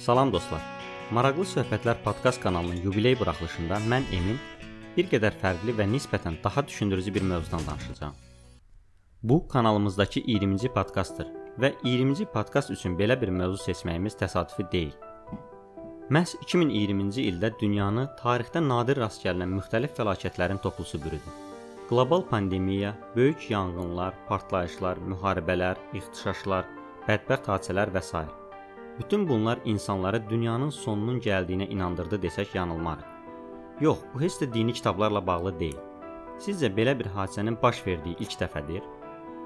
Salam dostlar. Maraqlı söhbətlər podkast kanalının yubiley buraxılışında mən Emin bir qədər fərqli və nisbətən daha düşündürücü bir mövzudan danışacağam. Bu kanalımızdakı 20-ci podkastdır və 20-ci podkast üçün belə bir mövzu seçməyimiz təsadüfi deyil. Məhz 2020-ci ildə dünyanı tarixdə nadir rast gəlinən müxtəlif fəlakətlərin toplusu bürüdü. Qlobal pandemiya, böyük yanğınlar, partlayışlar, müharibələr, ixtişaşlar, bədbəxt hadisələr və s. Bütün bunlar insanları dünyanın sonunun gəldiyinə inandırdı desək yanılmarıq. Yox, bu heç də dini kitablarla bağlı deyil. Sizcə belə bir hadisənin baş verdiyi ilk dəfədir?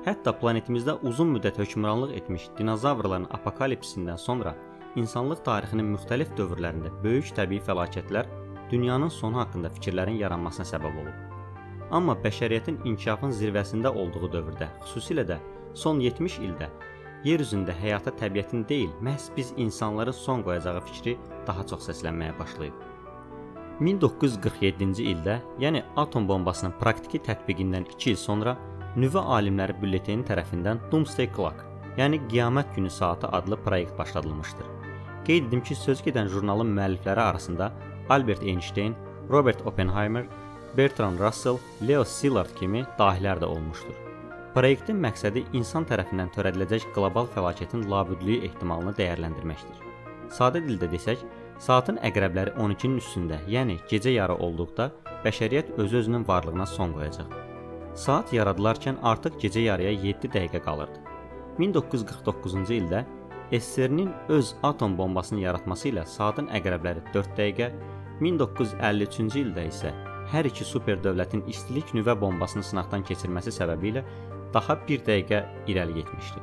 Hətta planetimizdə uzun müddət hökmranlıq etmiş dinozavrların apokalipsindən sonra insanlıq tarixinin müxtəlif dövrlərində böyük təbii fəlakətlər dünyanın sonu haqqında fikirlərin yaranmasına səbəb olub. Amma bəşəriyyətin inkişafın zirvəsində olduğu dövrdə, xüsusilə də son 70 ildə yer üzündə həyata təbiətin deyil, məhz biz insanları son qoyacağı fikri daha çox səslənməyə başlayıb. 1947-ci ildə, yəni atom bombasının praktiki tətbiqindən 2 il sonra nüvə alimləri bülleteni tərəfindən Doomsday Clock, yəni qiyamət günü saatı adlı proyekt başladılmışdır. Qeyd edim ki, söz gedən jurnalın müəllifləri arasında Albert Einstein, Robert Oppenheimer, Bertrand Russell, Leo Szilard kimi dahilər də olmuşdur. Proyektin məqsədi insan tərəfindən törədiləcək qlobal fəlakətin labüdlüyü ehtimalını dəyərləndirməkdir. Sadə dildə desək, saatın əqrəbləri 12-nin üstündə, yəni gecə yarı olduqda bəşəriyyət öz-özünün varlığına son qoyacaq. Saat yaradılarkən artıq gecə yarıya 7 dəqiqə qalırdı. 1949-cu ildə SSR-nin öz atom bombasını yaratması ilə saatın əqrəbləri 4 dəqiqə, 1953-cü ildə isə hər iki super dövlətin istilik nüvə bombasını sınaqdan keçirməsi səbəbilə daha 1 dəqiqə irəli getmişdi.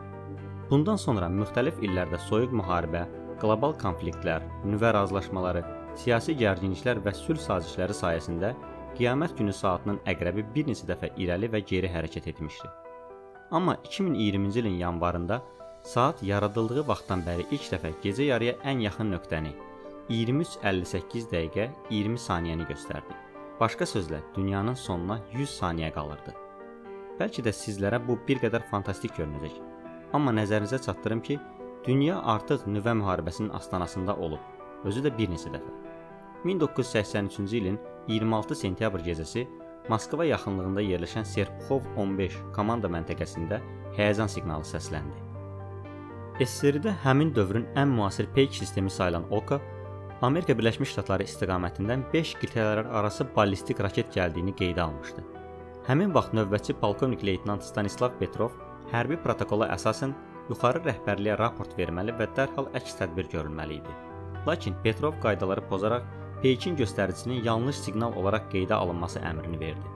Bundan sonra müxtəlif illərdə soyuq müharibə, qlobal konfliktlər, nüvə razılaşmaları, siyasi gərginliklər və sülh sazişləri sayəsində qiyamət günü saatının əqrəbi bir neçə dəfə irəli və geri hərəkət etmişdi. Amma 2020-ci ilin yanvarında saat yaradıldığı vaxtdan bəri ilk dəfə gecə yarıya ən yaxın nöqtəni 23:58 dəqiqə 20 saniyəni göstərdi. Başqa sözlə, dünyanın sonuna 100 saniyə qalırdı. Bəlkə də sizlərə bu bir qədər fantastik görünəcək. Amma nəzərinizə çatdırım ki, dünya artıq nüvə müharibəsinin astanasında olub, özü də bir neçə dəfə. 1983-cü ilin 26 sentyabr gecəsi Moskva yaxınlığında yerləşən Serpuxov 15 komanda məntəqəsində həyəcan siqnalı səsləndi. SSR-də həmin dövrün ən müasir peyk sistemi sayılan OKA Amerika Birləşmiş Ştatları istiqamətindən 5 qitələrarası ballistik raket gəldiyini qeydə almışdı. Həmin vaxt növbətçi polkovnik leytenant Stanislav Petrov hərbi protokola əsasən yuxarı rəhbərliyə raport verməli və dərhal əks tədbir görülməli idi. Lakin Petrov qaydaları pozaraq Peykin göstəricisinin yanlış siqnal olaraq qeydə alınması əmrini verdi.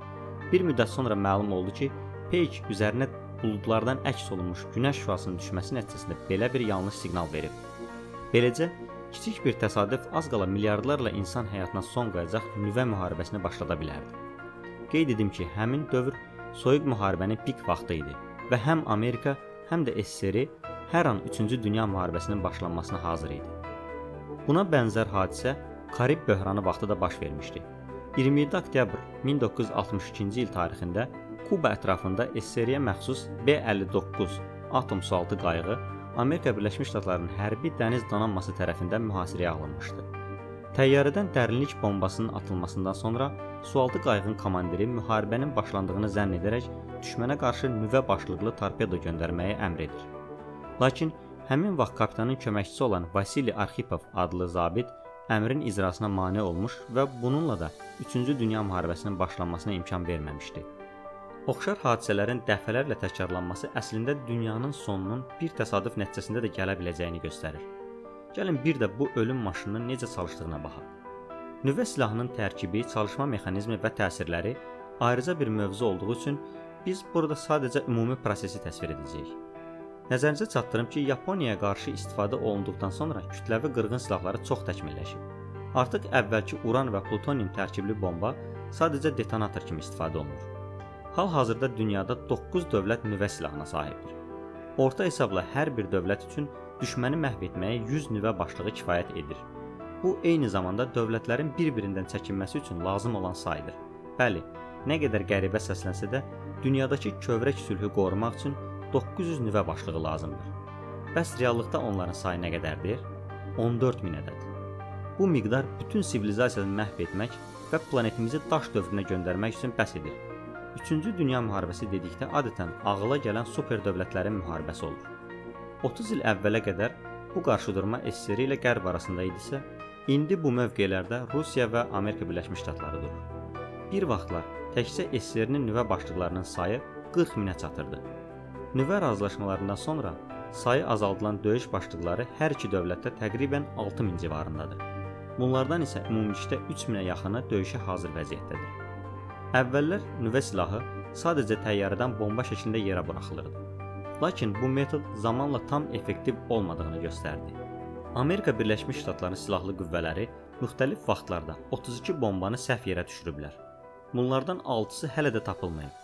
Bir müddət sonra məlum oldu ki, Peyk üzərinə buludlardan əks olunmuş günəş şüasının düşməsi nəticəsində belə bir yanlış siqnal verib. Beləcə Kiçik bir təsadüf az qala milyardlarla insan həyatına son qoyacaq nüvə müharibəsini başlada bilərdi. Qeyd edim ki, həmin dövr soyuq müharibənin pik vaxtı idi və həm Amerika, həm də SSR hər an 3-cü dünya müharibəsinin başlanmasına hazır idi. Buna bənzər hadisə Karib böhranı vaxtı da baş vermişdi. 27 oktyabr 1962-ci il tarixində Kuba ətrafında SSR-yə məxsus B-59 atom sualtı qayığı Amerika Birləşmiş Ştatlarının hərbi dəniz donanması tərəfindən mühasirəyə alınmışdı. Təyyarədən dərinlik bombasının atılmasından sonra sualtı qayığın komandiri müharibənin başlandığını zənn edərək düşmənə qarşı nüvə başlıqlı torpedo göndərməyi əmr edir. Lakin həmin vaxt kapitanın köməkçisi olan Vasili Arxipov adlı zabit əmrin icrasına mane olmuş və bununla da 3-cü dünya müharibəsinin başlanmasına imkan verməmişdi. Oxşar hadisələrin dəfələrlə təkrarlanması əslində dünyanın sonunun bir təsadüf nəticəsində də gələ biləcəyini göstərir. Gəlin bir də bu ölüm maşınının necə çalışdığına baxaq. Nüvə silahının tərkibi, çalışma mexanizmi və təsirləri ayrıca bir mövzu olduğu üçün biz burada sadəcə ümumi prosesi təsvir edəcəyik. Nəzərinizə çatdırım ki, Yaponiyaya qarşı istifadə olunduqdan sonra kütləvi qırğın silahları çox təkmilləşib. Artıq əvvəlki uran və plutonium tərkibli bomba sadəcə detonator kimi istifadə olunur. Hal-hazırda dünyada 9 dövlət nüvə silahına sahibdir. Orta hesabla hər bir dövlət üçün düşməni məhv etməyə 100 nüvə başlığı kifayət edir. Bu eyni zamanda dövlətlərin bir-birindən çəkinməsi üçün lazım olan saydır. Bəli, nə qədər qəribə səslənsə də, dünyadakı kövrək sülhü qorumaq üçün 900 nüvə başlığı lazımdır. Bəs reallıqda onların sayı nə qədərdir? 14 min ədəd. Bu miqdar bütün sivilizasiyanı məhv etmək və planetimizi daş dövrünə göndərmək üçün bəs edir. 3-cü Dünya müharibəsi dedikdə adətən ağıla gələn super dövlətlərin müharibəsi olur. 30 il əvvələ qədər bu qarşıdurma SSR ilə Qərb arasında idisə, indi bu mövqelərdə Rusiya və Amerika Birləşmiş Ştatları durur. Bir vaxtlar təkcə SSR-nin nüvə başlıqlarının sayı 40 minə çatırdı. Nüvə razılaşmalarından sonra sayı azaldılan döyüş başlıqları hər iki dövlətdə təqribən 6000 civarındadır. Bunlardan isə ümumilikdə 3000-ə yaxını döyüşə hazır vəziyyətdədir. Əvvəllər nüvə silahı sadəcə təyyarədən bomba şəklində yerə buraxılırdı. Lakin bu metod zamanla tam effektiv olmadığını göstərdi. Amerika Birləşmiş Ştatlarının silahlı qüvvələri müxtəlif vaxtlarda 32 bombanı səhv yerə düşürüblər. Bunlardan 6-sı hələ də tapılmayıb.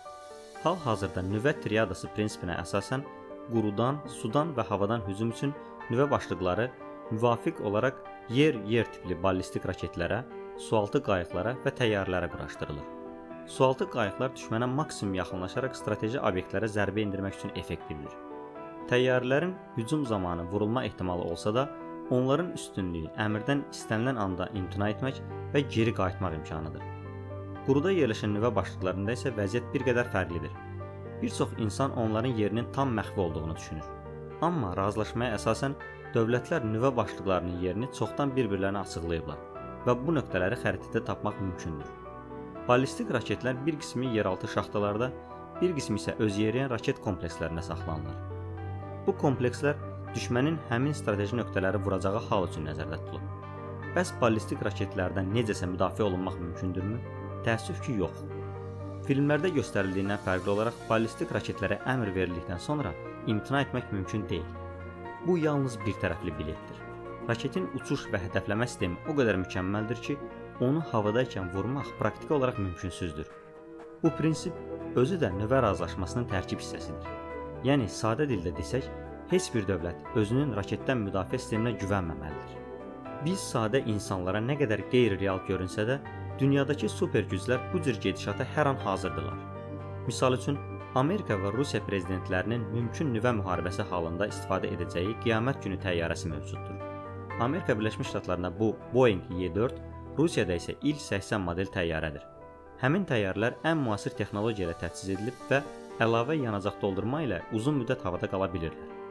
Hal-hazırda nüvə triadası prinsipinə əsasən qurudan, sudan və havadan hücum üçün nüvə başlıqları müvafiq olaraq yer-yer tipli ballistik raketlərə, sualtı qayıqlara və təyyarələrə quraşdırılır. Sualtı qayıqlar düşmənə maksimum yaxınlaşaraq strateji obyektlərə zərbə endirmək üçün effektivdir. Təyyarələrin hücum zamanı vurulma ehtimalı olsa da, onların üstünlüyü əmrdən istənilən anda imtina etmək və geri qayıtmaq imkanıdır. Quruda yerləşən nüvə başlıqlarında isə vəziyyət bir qədər fərqlidir. Bir çox insan onların yerinin tam məxfi olduğunu düşünür. Amma razılaşmaya əsasən dövlətlər nüvə başlıqlarının yerini çoxdan bir-birlərinə açıqlayıblar və bu nöqtələri xəritədə tapmaq mümkündür. Ballistik raketlər bir qismi yeraltı şaxtalarda, bir qismi isə özyeriyən raket komplekslərində saxlanılır. Bu komplekslər düşmənin həmin strateji nöqtələri vuracağı hal üçün nəzərdə tutulub. Bəs ballistik raketlərdən necəsə müdafiə olunmaq mümkündürmü? Təəssüf ki, yox. Filmlərdə göstərildiyindən fərqli olaraq ballistik raketlərə əmr verildikdən sonra imtina etmək mümkün deyil. Bu yalnız bir tərəfli biletdir. Raketin uçuş və hədəfləmə sistemi o qədər mükəmməldir ki, onu havadaykən vurmaq praktiki olaraq mümkünsüzdür. Bu prinsip özü də nüvə razılaşmasının tərkib hissəsidir. Yəni sadə dildə desək, heç bir dövlət özünün raketdən müdafiə sisteminə güvənməməlidir. Biz sadə insanlara nə qədər qeyri-real görünsə də, dünyadakı super güclər bu cür gedişata hər an hazırdırlar. Misal üçün, Amerika və Rusiya prezidentlərinin mümkün nüvə müharibəsi halında istifadə edəcəyi qiyamət günü təyyarəsi mövcuddur. Amerika Birləşmiş Ştatlarında bu Boeing Y4 Rusiyada isə İl-80 model təyyarədir. Həmin təyyarələr ən müasir texnologiya ilə təchiz edilib və əlavə yanacaq doldurma ilə uzun müddət havada qala bilirlər.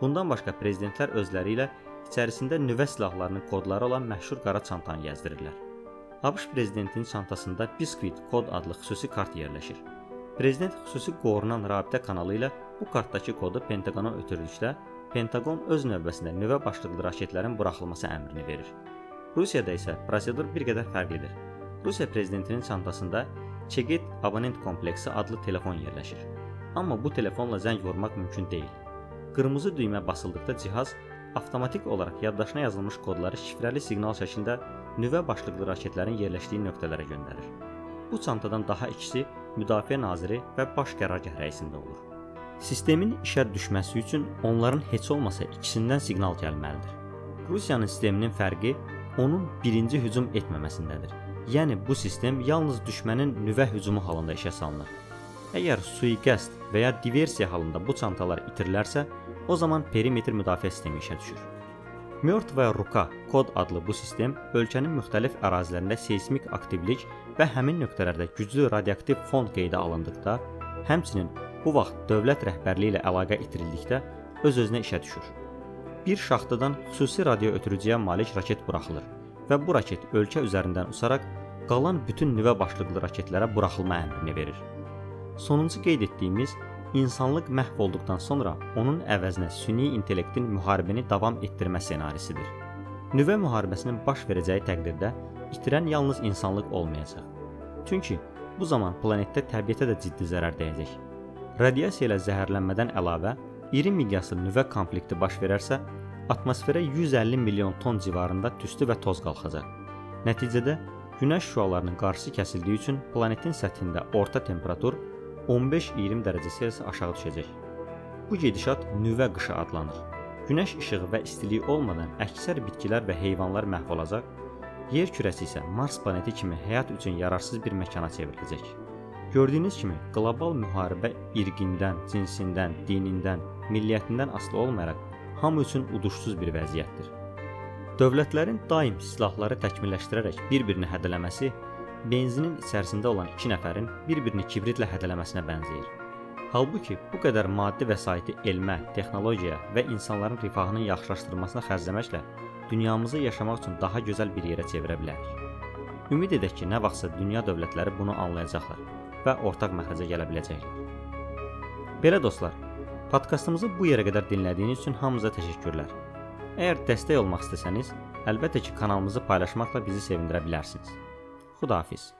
Bundan başqa prezidentlər özləri ilə içərisində nüvə silahlarının kodları olan məşhur qara çantanı gəzdirirlər. ABŞ prezidentinin çantasında Biscuit kod adlı xüsusi kart yerləşir. Prezident xüsusi qorunan rabitə kanalı ilə bu kartdakı kodu Pentaqona ötürdükdə Pentaqon öz növbəsində nüvə başlıqlı raketlərin buraxılması əmrini verir. Rusiyada isə prosedur bir qədər fərqlidir. Rusiya prezidentinin çantasında Çeget abonent kompleksi adlı telefon yerləşir. Amma bu telefonla zəng vurmaq mümkün deyil. Qırmızı düymə basıldıqda cihaz avtomatik olaraq yaddaşına yazılmış kodları şifrəli siqnal şəklində nüvə başlıqlı raketlərin yerləşdiyi nöqtələrə göndərir. Bu çantadan daha ikisi Müdafiə naziri və baş qərargah rəisində olur. Sistemin işə düşməsi üçün onların heç olmasa ikisindən siqnal gəlməlidir. Rusiyanın sisteminin fərqi onun birinci hücum etməməsindədir. Yəni bu sistem yalnız düşmənin nüvə hücumu halında işə salınır. Əgər sui-qəsd və ya diversiya halında bu çantalar itirilərsə, o zaman perimetr müdafiə sistemi işə düşür. Mört və Ruka kod adlı bu sistem ölkənin müxtəlif ərazilərində seysmik aktivlik və həmin nöqtələrdə güclü radioaktiv fon qeydə alındıqda, həmçinin bu vaxt dövlət rəhbərliyi ilə əlaqə itirildikdə öz-özünə işə düşür bir şaxtadan xüsusi radio ötürücüyə malik raket buraxılır və bu raket ölkə üzərindən uçaraq qalan bütün nüvə başlıqlı raketlərə buraxılma əmrini verir. Sonuncu qeyd etdiyimiz insanlıq məhv olduqdan sonra onun əvəzinə süni intellektin müharibəni davam etdirmə ssenarisidir. Nüvə müharibəsinin baş verəcəyi təqdirdə itirən yalnız insanlıq olmayacaq. Çünki bu zaman planetdə təbiətə də ciddi zərər dəyəcək. Radiasiya ilə zəhərlənmədən əlavə iri miqyaslı nüvə konflikti baş verərsə, atmosferə 150 milyon ton civarında tüstü və toz qalxacaq. Nəticədə günəş şüalarının qarşısı kəsildiyi üçün planetin səthində orta temperatur 15-20 dərəcə Selsi aşağı düşəcək. Bu gedişat nüvə qışı adlanır. Günəş işığı və istiliyi olmadan əksər bitkilər və heyvanlar məhv olacaq, yer kürəsi isə Mars planeti kimi həyat üçün yararsız bir məkana çevriləcək. Gördüyünüz kimi qlobal müharibə irqindən, cinsindən, dinindən, milliyyətindən asılı olmayaraq hamı üçün uduşsuz bir vəziyyətdir. Dövlətlərin daim silahları təkmilləşdirərək bir-birini hədələməsi benzinin içərisində olan 2 nəfərin bir-birini kibritlə hədələməsinə bənzəyir. Halbuki bu qədər maddi vəsaiti elmə, texnologiyaya və insanların rifahının yaxşılaşdırılmasına xərcləməklə dünyamızı yaşamaq üçün daha gözəl bir yerə çevirə bilərik. Ümid edək ki, nə vaxtsa dünya dövlətləri bunu anlayacaqlar və ortaq məxrəcə gələ biləcəklər. Belə dostlar, podkastımızı bu yerə qədər dinlədiyiniz üçün hamınıza təşəkkürlər. Əgər dəstək olmaq istəsəniz, əlbəttə ki, kanalımızı paylaşmaqla bizi sevindirə bilərsiniz. خداحافظ.